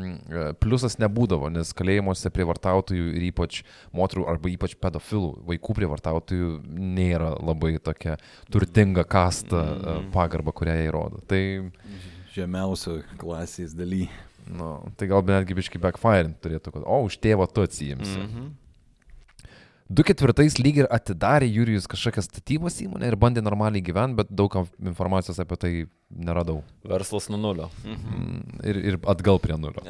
pliusas nebūdavo, nes kalėjimuose prievartautojų ir ypač moterų arba ypač pedofilų, vaikų prievartautojų nėra labai tokia turtinga kasta uh, pagarba, kurią jie rodo. Tai,
Žemiausio klasės daly.
Nu, tai gal netgi biškai backfire turėtų, kad, o, už tėvą tu atsijimsi. Mm.
Mhm.
2004 lyg ir atidarė Jurijus kažkokią statybos įmonę ir bandė normaliai gyventi, bet daug informacijos apie tai neradau.
Verslas nuo nulio.
Mm, Ir, ir atgal prie nulio.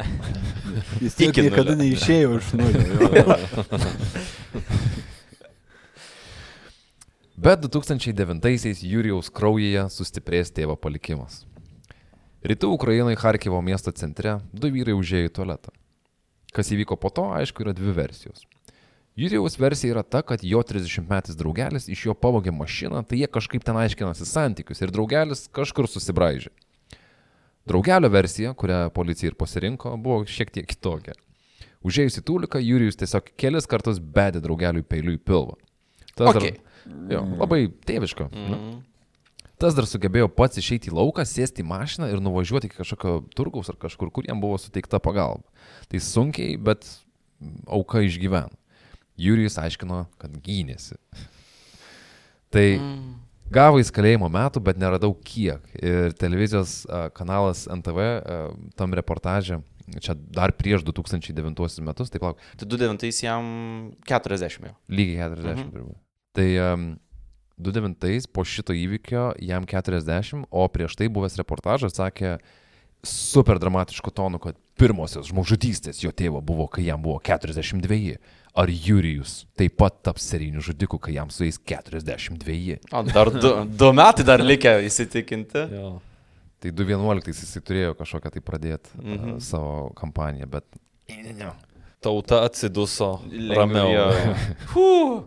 Jis
Iki
niekada neišėjo iš nulio.
Bet 2009-aisiais Jurijaus kraujyje sustiprės tėvo palikimas. Rytų Ukrainai Harkivo miesto centre du vyrai užėjo į tualetą. Kas įvyko po to, aišku, yra dvi versijos. Jurijaus versija yra ta, kad jo 30-metis draugelis iš jo pavogė mašiną, tai jie kažkaip ten aiškinasi santykius ir draugelis kažkur susibraižė. Draugelio versija, kurią policija ir pasirinko, buvo šiek tiek kitokia. Užėjus į tūliką, Jurijus tiesiog kelis kartus bedė draugeliui peiliu į pilvą. Tas
Okei.
dar, jo, labai tėviška. Mm. Tas dar sugebėjo pats išeiti į lauką, sėsti į mašiną ir nuvažiuoti iki kažkokio turgaus ar kažkur, kur jam buvo suteikta pagalba. Tai sunkiai, bet auka išgyveno. Jurijus aiškino, kad gynėsi. Tai gavo jis kalėjimo metų, bet neradau kiek. Ir televizijos kanalas NTV tam reportaže, čia dar prieš 2009 metus, tai plauk,
Tai 29 jam 40 jau.
lygiai 40
Mhm.
turbūt. Tai um, 2009 po šito įvykio jam 40, o prieš tai buvęs reportažas sakė super dramatišku tonu, kad pirmosios žmogžudystės jo tėvo buvo, kai jam buvo 42. Ar Jurijus taip pat taps serijiniu žudiku, kai jam sueis 42?
O, dar du, du metai dar likę įsitikinti.
Jo.
Tai 2011 jisai turėjo kažkokią tai pradėti mm. -hmm. savo kampaniją, bet...
Tauta atsiduso
Lengviau.
ramiau.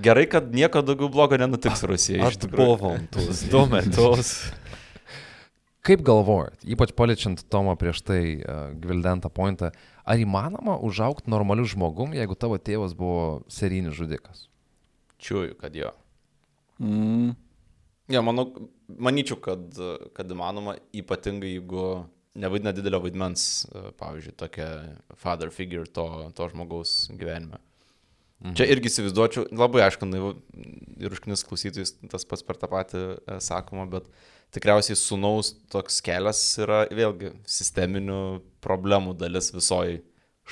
Gerai, kad nieko daugiau blogo nenutiks Rusijai. tikrųjų.
Atbuvom tuos du metus.
Kaip galvojat, ypač paliečiant Tomą prieš tai uh, gvildentą pointą, ar įmanoma užaukti normaliu žmogum, jeigu tavo tėvas buvo serijinis žudikas?
Čiūju, kad jo.
Mm.
Ja, manau, manyčiau, kad, kad įmanoma, ypatingai jeigu nevaidina didelio vaidmens, e, pavyzdžiui, tokia father figure to, to žmogaus gyvenime. Mhm. Čia irgi įsivaizduočiau, labai aišku, naivu ir užknis klausytojus tas pats per tą patį e, sakoma, bet tikriausiai sunaus toks kelias yra vėlgi sisteminių problemų dalis visoji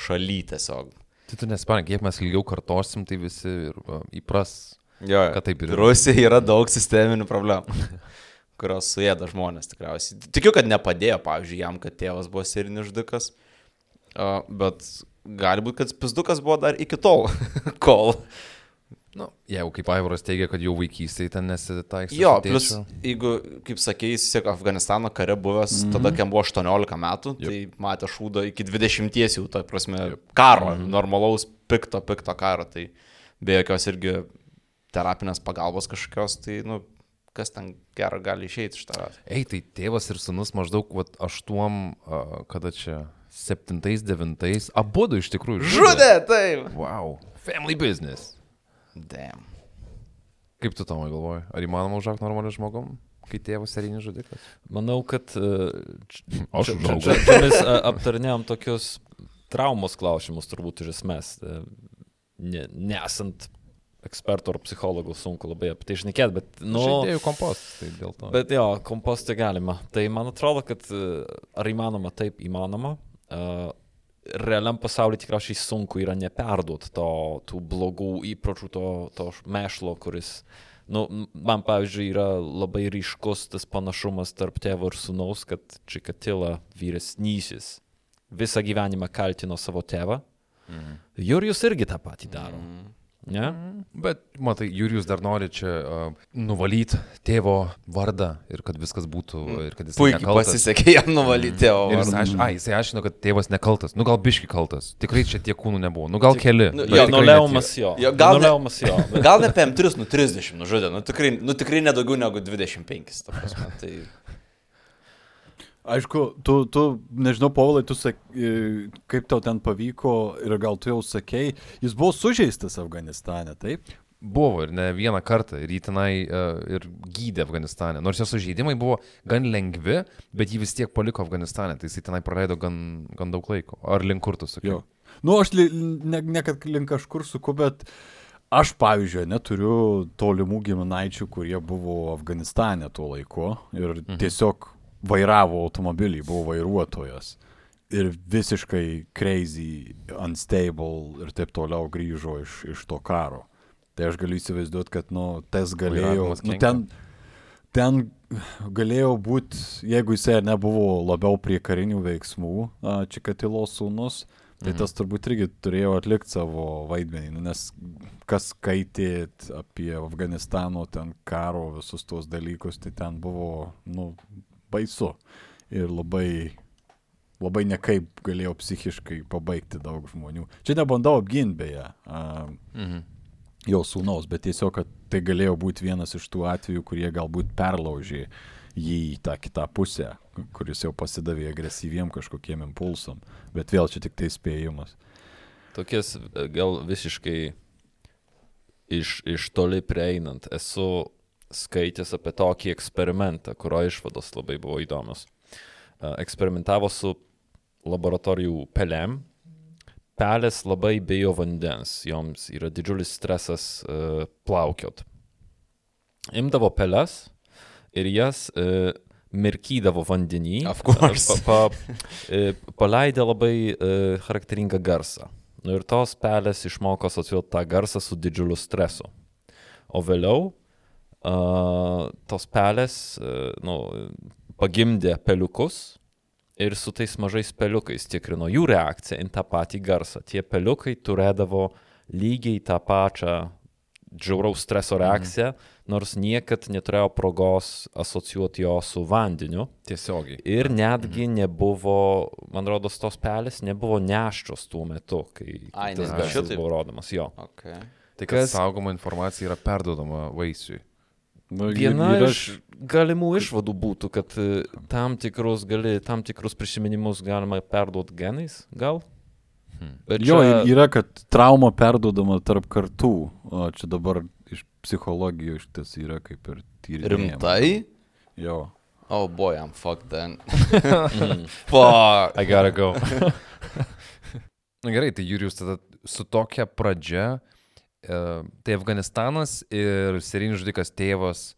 šaly tiesiog.
Tai tu nespanik, kiek mes ilgiau kartosim, tai visi ir va, įpras.
Jo,
Kad taip ir yra.
Rusija yra daug sisteminių problemų, kurios suėda žmonės tikriausiai. Tikiu, kad nepadėjo, pavyzdžiui, jam, kad tėvas buvo a, bet gali būti, kad pizdukas buvo dar iki tol, kol.
Nu, jeigu kaip Aivaras teigia, kad jau vaikystėje ten nesitaiks.
Jo, plus, jeigu, kaip sakei, jis tiek Afganistano kare buvęs, mm -hmm. tada, kai jam buvo 18 metų, yep. tai matė šūdą iki 20 jau, ta prasme, yep. karo, mm -hmm. normalaus, pikto, pikto karo, tai be jokios irgi terapinės pagalbos kažkokios, tai, nu, kas ten gero gali išeiti iš tavęs.
Ei, tai tėvas ir sunus maždaug, vat, aštuom, kada čia, septintais, devintais, abu du iš tikrųjų
Žudė, taip.
Wow, family business.
Damn.
Kaip tu tomai galvoji, ar įmanoma užaukti normaliu žmogum, kai tėvas serijinis žudikas?
Manau, kad e,
Aš
čia mes aptarinėjom tokius traumos klausimus turbūt iš esmės. E, Ne, nesant ekspertų ar psichologų sunku labai apie tai išnekėti, bet,
Nu, žaidėjų kompostas, tai dėl to.
Bet jo, kompostą galima. Tai man atrodo, kad e, ar įmanoma, taip įmanoma. Uh, realiam pasaulyje tikriausiai sunku yra neperduoti to, tų blogų įpročių, to, to mešlo, kuris, nu, man pavyzdžiui, yra labai ryškus tas panašumas tarp tėvo ir sunaus, kad Čikatila vyresnysis visą gyvenimą kaltino savo tėvą.
Mhm.
Jurijus irgi tą patį daro. Ne?
Bet, matai, Jurijus dar nori čia uh, nuvalyti tėvo vardą ir kad viskas būtų, ir kad jis
Puikiai pasisekė jam nuvalyti tėvo
Ir jis,
vardą.
aš, ai, jisai aiškino, kad tėvas nekaltas. Nu gal biški kaltas. Tikrai čia tiek kūnų nebuvo. Nu gal keli.
nu, jo,
Nuleumas jo.
Jo, gal
Nuleumas jo. bet-
Gal ne PM3, nu 30 nužudė, nu tikrai, nu tikrai nedaugiau negu 25, ta prasme. Tai...
Aišku, tu, tu, nežinau, Paulai, tu sak, e, kaip tau ten pavyko ir gal tu jau sakei, jis buvo sužeistas Afganistane, taip?
Buvo ir ne vieną kartą. Ir jį tenai uh, ir gydė Afganistane. Nors jo sužeidimai buvo gan lengvi, bet jį vis tiek paliko Afganistane. Tai jisai tenai praleido gan, gan daug laiko. Ar link kur tu sakai?
Jo. Nu, aš li, ne, ne kad link kažkur suku, bet aš, pavyzdžiui, neturiu tolimų giminaičių, kurie buvo Afganistane tuo laiku ir mhm. tiesiog vairavo automobilį, buvo vairuotojas. Ir visiškai crazy, unstable ir taip toliau grįžo iš, iš to karo. Tai aš galiu įsivaizduoti, kad, nu, tas galėjo, nu, ten, ten galėjo būti, jeigu jisai nebuvo labiau prie karinių veiksmų, Čikatilo sūnus, tai tas turbūt irgi turėjo atlikti savo vaidmenį, nu, nes kas skaitėt apie Afganistano ten karo visus tuos dalykus, tai ten buvo, nu, baisu. ir labai, labai nekaip galėjo psichiškai pabaigti daug žmonių. Čia nebandau apginti beje a,
Mhm.
jo sūnaus, bet tiesiog, kad tai galėjo būti vienas iš tų atvejų, kurie galbūt perlaužė jį į tą kitą pusę, kuris jau pasidavė agresyviem kažkokiem impulsam. Bet vėl čia tik tai spėjimas.
Tokias e, gal visiškai iš, iš toli prieinant, esu skaitęs apie tokį eksperimentą, kurio išvados labai buvo įdomios. E, Eksperimentavo su laboratorijų pelėm. Pelės labai bijo vandens, joms yra didžiulis stresas uh, plaukiot. Imdavo peles ir jas uh, mirkydavo vandenį.
Of course.
Pa, pa, e, paleidė labai e, charakteringą garsą. Nu, ir tos pelės išmoko asociuoti tą garsą su didžiuliu stresu. O vėliau uh, tos pelės uh, nu, pagimdė peliukus ir su tais mažais peliukais tikrino jų reakciją į tą patį garsą. Tie peliukai turėdavo lygiai tą pačią džiauraus streso reakciją, mm. nors niekad neturėjo progos asocijuoti jo su vandeniu.
Tiesiogiai.
Ir netgi nebuvo, man rodos, tos pelės nebuvo neščios tuo metu, kai
Ai,
tas garsas buvo rodomas. Jo.
Okay.
Tai kad
Kas-
saugoma informacija yra perdodama vaisiui.
Nu,
Viena
ir- ir
iš galimų išvadų būtų, kad e, tam tikrus, gali, tam tikrus prisiminimus galima perduoti genais, gal?
Hmm.
Bet
Jo,
čia-
ir yra, kad trauma perdodama tarp kartų. O čia dabar iš psichologijos šitas yra kaip ir tyrimas.
Rimtai?
Jo.
Oh boy, I'm fucked then.
Mm.
Fuck.
I gotta go.
Na gerai, tai Jurijus tada su tokia pradžia, e, tai Afganistanas ir serijinis žudikas tėvas.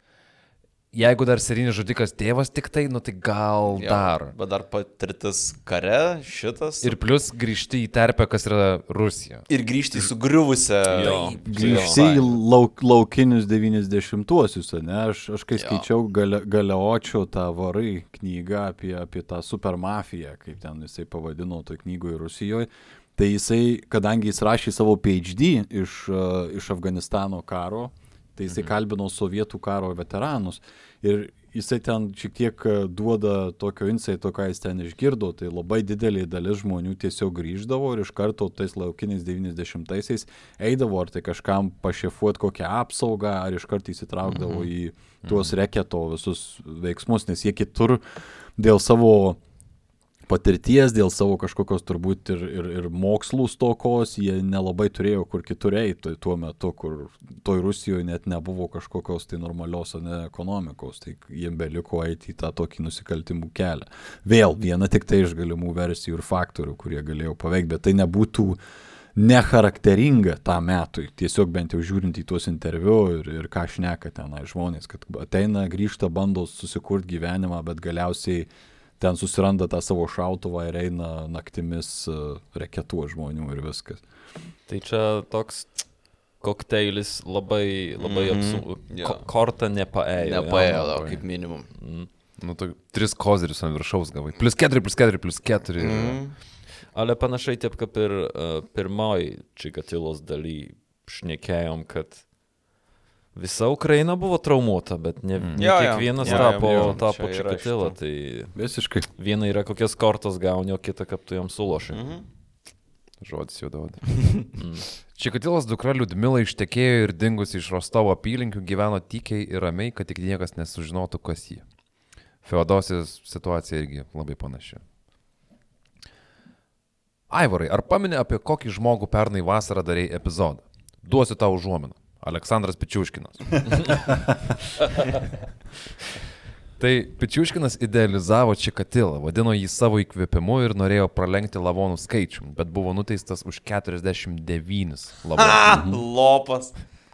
Jeigu dar serijinis žudikas tėvas tik tai, nu tai gal
Jo,
dar.
Bet dar patirtis kare, šitas.
Ir plus grįžti į terpę, kas yra Rusija.
ir grįžti į sugriuvusią.
Jo.
Grįžti į lauk, laukinius 90-uosius, ne? Aš, aš kai
Jo.
skaičiau gale, Galeočio tą varai knygą apie, apie tą supermafiją, kaip ten jisai pavadino to knygoje Rusijoje, tai jisai, kadangi jis rašė savo PhD iš, uh, iš Afganistano karo, tai jisai kalbino sovietų karo veteranus. Ir jisai ten šiek tiek e, duoda tokio insaito, ką jis ten išgirdo, tai labai didelė dalis žmonių tiesiog grįždavo ir iš karto tais laukiniais 90-aisiais eidavo ar tai kažkam pašefuoti kokią apsaugą, ar iš karto įsitraukdavo į tuos reketo visus veiksmus, nes jie kitur dėl savo patirties, dėl savo kažkokios turbūt ir, ir, ir mokslų stokos, jie nelabai turėjo kur kitur eiti tuo metu, kur toj Rusijoje net nebuvo kažkokios tai normalios ne ekonomikos, tai jiem beliko eiti į tą tokį nusikaltimų kelią. Vėl viena tik tai iš galimų versijų ir faktorių, kurie galėjo paveikti, bet tai nebūtų necharakteringa tam metui, tiesiog bent jau žiūrint į tuos interviu ir, ir ką šneka tenai žmonės, kad ateina, grįžta, bando susikurti gyvenimą, bet galiausiai ten susiranda tą savo šautuvą ir eina naktimis reketuo žmonių ir viskas.
Tai čia toks kokteilis labai, labai
Mhm.
apsu...
Jo.
Ko, kortą nepaėjo.
Nepaėjo,
jo.
tau, kaip minimum.
Mm.
Nu, tu tris kozirius ant viršaus gavai. Plus keturi, plus keturi, plus keturi.
Mm.
Ale panašiai taip kaip ir uh, pirmoji Čikatilos daly šnekėjom, kad visa Ukraina buvo traumuota, bet ne,
Mm.
ne
jo,
kiekvienas
jo,
tapo,
jo,
tapo
čia šito.
Tai
Visiškai.
viena yra kokias kortas gauni, o kita kaip tu jam suloši.
Mhm.
Žodis jau duoda.
Mm.
Čikatilos dukra Liudmila ištekėjo ir dingusi iš Rostovo apylinkių gyveno tykiai ir ramiai, kad tik niekas nesužinotų, kas ji. Feodosijos situacija irgi labai panaši. Aivarai, ar paminė apie kokį žmogų pernai vasarą darėjai epizodą? Duosiu tau užuominą. Aleksandras Pičiuškinas. tai Pičiuškinas idealizavo Čikatilą, vadino jį savo įkvėpimu ir norėjo pralenkti lavonų skaičių, bet buvo nuteistas už 49 lavonus.
Ah, lopas.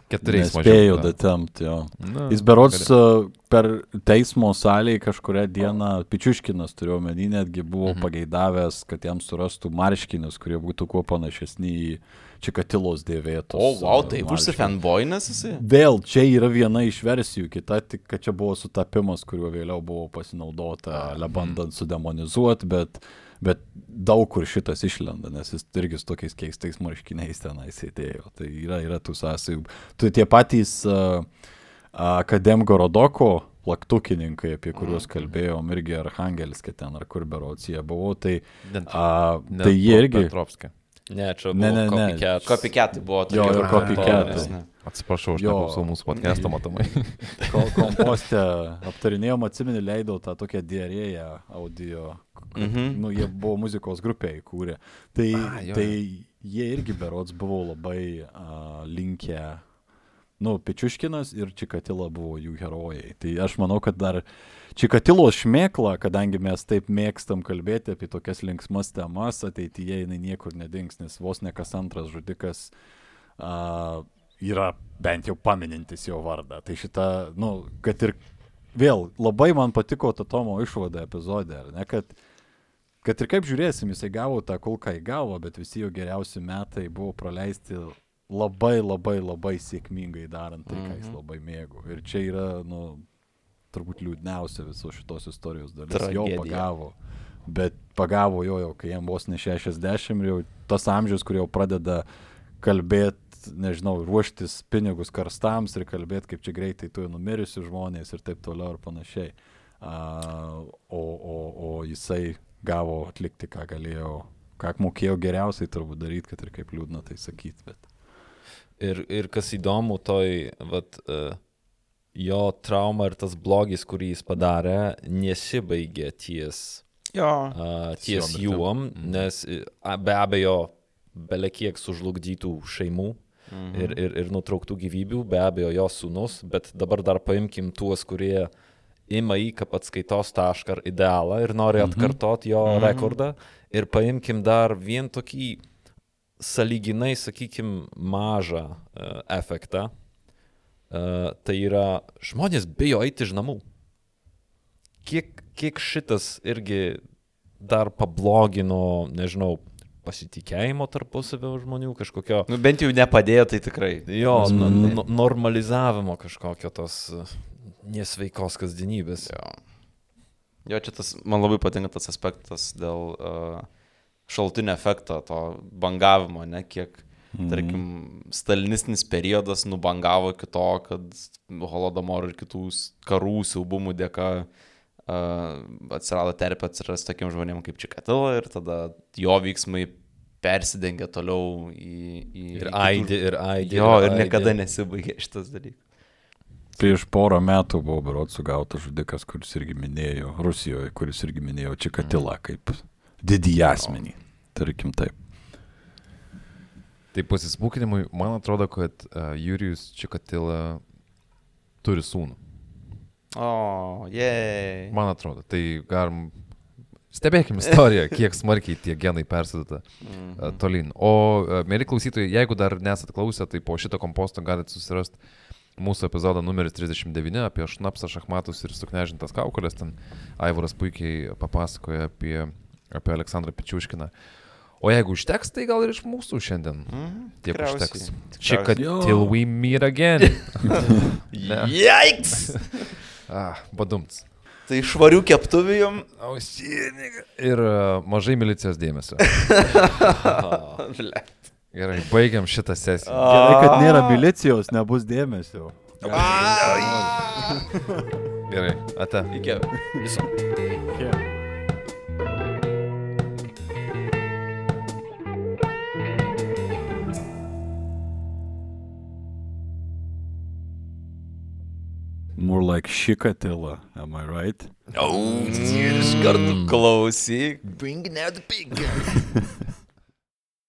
Keturiais mažiau.
datemti jo.
Na,
Jis berots uh, per teismo salėje kažkuria diena, Pičiuškinas turiu omeny, netgi buvo
Mhm.
pageidavęs, kad jam surastų marškinius, kurie būtų kuo panašesni į Čikatilos dėvėtus.
O, wow,
uh,
tai
marškinius.
užsifanboinas esi?
Vėl čia yra viena iš versijų, kita tik, kad čia buvo sutapimas, kuriuo vėliau buvo pasinaudota, lebandant sudemonizuoti, bet, bet daug kur šitas išlenda, nes jis irgi su tokiais keistais marškiniais tenai sėdėjo. Tai yra, yra tų sąsajų. Tu tie patys uh, Akadem Gorodoko plaktukininkai, apie kuriuos
Mhm.
kalbėjom, irgi Arhangeliskė ten ar kur berots jie buvo, tai, a,
ne
tai jie irgi...
Petrovskė.
Ne, čia
Ne,
buvo
ne, ne.
copycat.
Kopiketai buvo
Jo,
tokie
ir
kur
copycatai.
Atsiprašau, aš
Jo.
neklausau mūsų podcast'o matomai.
Ko- Komposte aptarinėjom, atsimeni, leidau tą tokią diarėją audio. kad,
Mhm.
Nu, jie buvo muzikos grupė įkūrę. Tai,
A, jo,
tai jie irgi berots buvo labai uh, linkę. Nu, Pečiuškinas ir Čikatila buvo jų herojai. Tai aš manau, kad dar Čikatilos šmėkla, kadangi mes taip mėgstam kalbėti apie tokias linksmas temas, ateityje jinai niekur nedings, nes vos ne kas antras žudikas uh, yra bent jau paminintis jo vardą. Tai šita, nu, kad ir vėl labai man patiko ta Tomo išvada epizode, ar ne, kad, kad ir kaip žiūrėsim, jisai gavo tą kulką į galvą, bet visi jo geriausi metai buvo praleisti labai labai labai sėkmingai darant tai, ką jis
Mhm.
labai mėgo. Ir čia yra, nu, turbūt liūdniausia visos šitos istorijos dalis. Jo
Tragedija.
pagavo. Bet pagavo jo, jau, kai jam vos ne 60 ir jau tas amžius, kur jau pradeda kalbėti, nežinau, ruoštis pinigus karstams ir kalbėti, kaip čia greitai tu numirisiu žmonės ir taip toliau ir panašiai. A, o, o, o jisai gavo atlikti, ką galėjo, ką mokėjo geriausiai turbūt daryti, kad ir kaip liūdna tai sakyti. Bet...
Ir, ir kas įdomu, toj, vat, uh, jo trauma ir tas blogis, kurį jis padarė, nesibaigė ties,
Jo.
uh, ties juom, nes e, a, be abejo, belekiek sužlugdytų šeimų
Mhm.
ir, ir, ir nutrauktų gyvybių, be abejo, jo sūnus, bet dabar dar paimkim tuos, kurie ima į kaip atskaitos tašką ar idealą ir nori atkartoti jo
Mhm.
rekordą. Ir paimkim dar vien tokį saliginai, sakykim, mažą uh, efektą. Uh, tai yra, žmonės bijo eiti iš namų. Kiek, kiek šitas irgi dar pablogino, nežinau, pasitikėjimo tarpusavio žmonių, kažkokio
Nu, bent jau nepadėjo, tai tikrai.
Jo, mm. no, normalizavimo kažkokio tos uh, nesveikos kasdienybės.
Jo. jo, čia tas, man labai patinka tas aspektas dėl uh, šaltinio efekto, to bangavimo, ne, kiek,
Mhm.
tarkim, stalinistinis periodas nubangavo iki to, kad holodomoro ir kitų karų siaubumų dėka uh, atsirado terpė atsiras tokiem žmonėm kaip Čikatila ir tada jo veiksmai persidengia toliau į... į
Ir
į kitų
aidė, ir aidė.
Jo, ir
aidė.
niekada nesibaigė šitas dalykas.
Prieš porą metų buvo berot sugautas žudikas, kuris irgi minėjo, Rusijoje, kuris irgi minėjo Čikatilą kaip didįjį asmenį. Tarkim taip.
Tai pasismūkinimui, man atrodo, kad uh, Jurijus Čikatila turi sūnų.
O, jei.
Man atrodo, tai galim. Stebėkime istoriją, kiek smarkiai tie genai persidata
Mhm.
uh, tolyn. O, uh, mėly klausytojai, jeigu dar nesat klausę, tai po šito komposto galite susirasti mūsų epizodą numeris 39 apie šnapsą, šachmatus ir suknežintas kaukolės. Ten Aivaras puikiai papasakoja apie, apie Aleksandrą Pičiuškiną. O jeigu užteks, tai gal ir iš mūsų šiandien
Mhm,
tiek
tikriausiai,
užteks. Chica
Jo.
till we meet again.
Jaiks!
Ah, badumts.
Tai švarių keptuvių jum.
Ir uh, mažai milicijos dėmesio. Gerai, baigiam šitą sesiją.
Gerai, kad nėra milicijos, nebus dėmesio.
Gerai, ate.
Iki.
Viso.
More like Shikatila, am I right?
O, iš karto klausyk. Bring out the pig.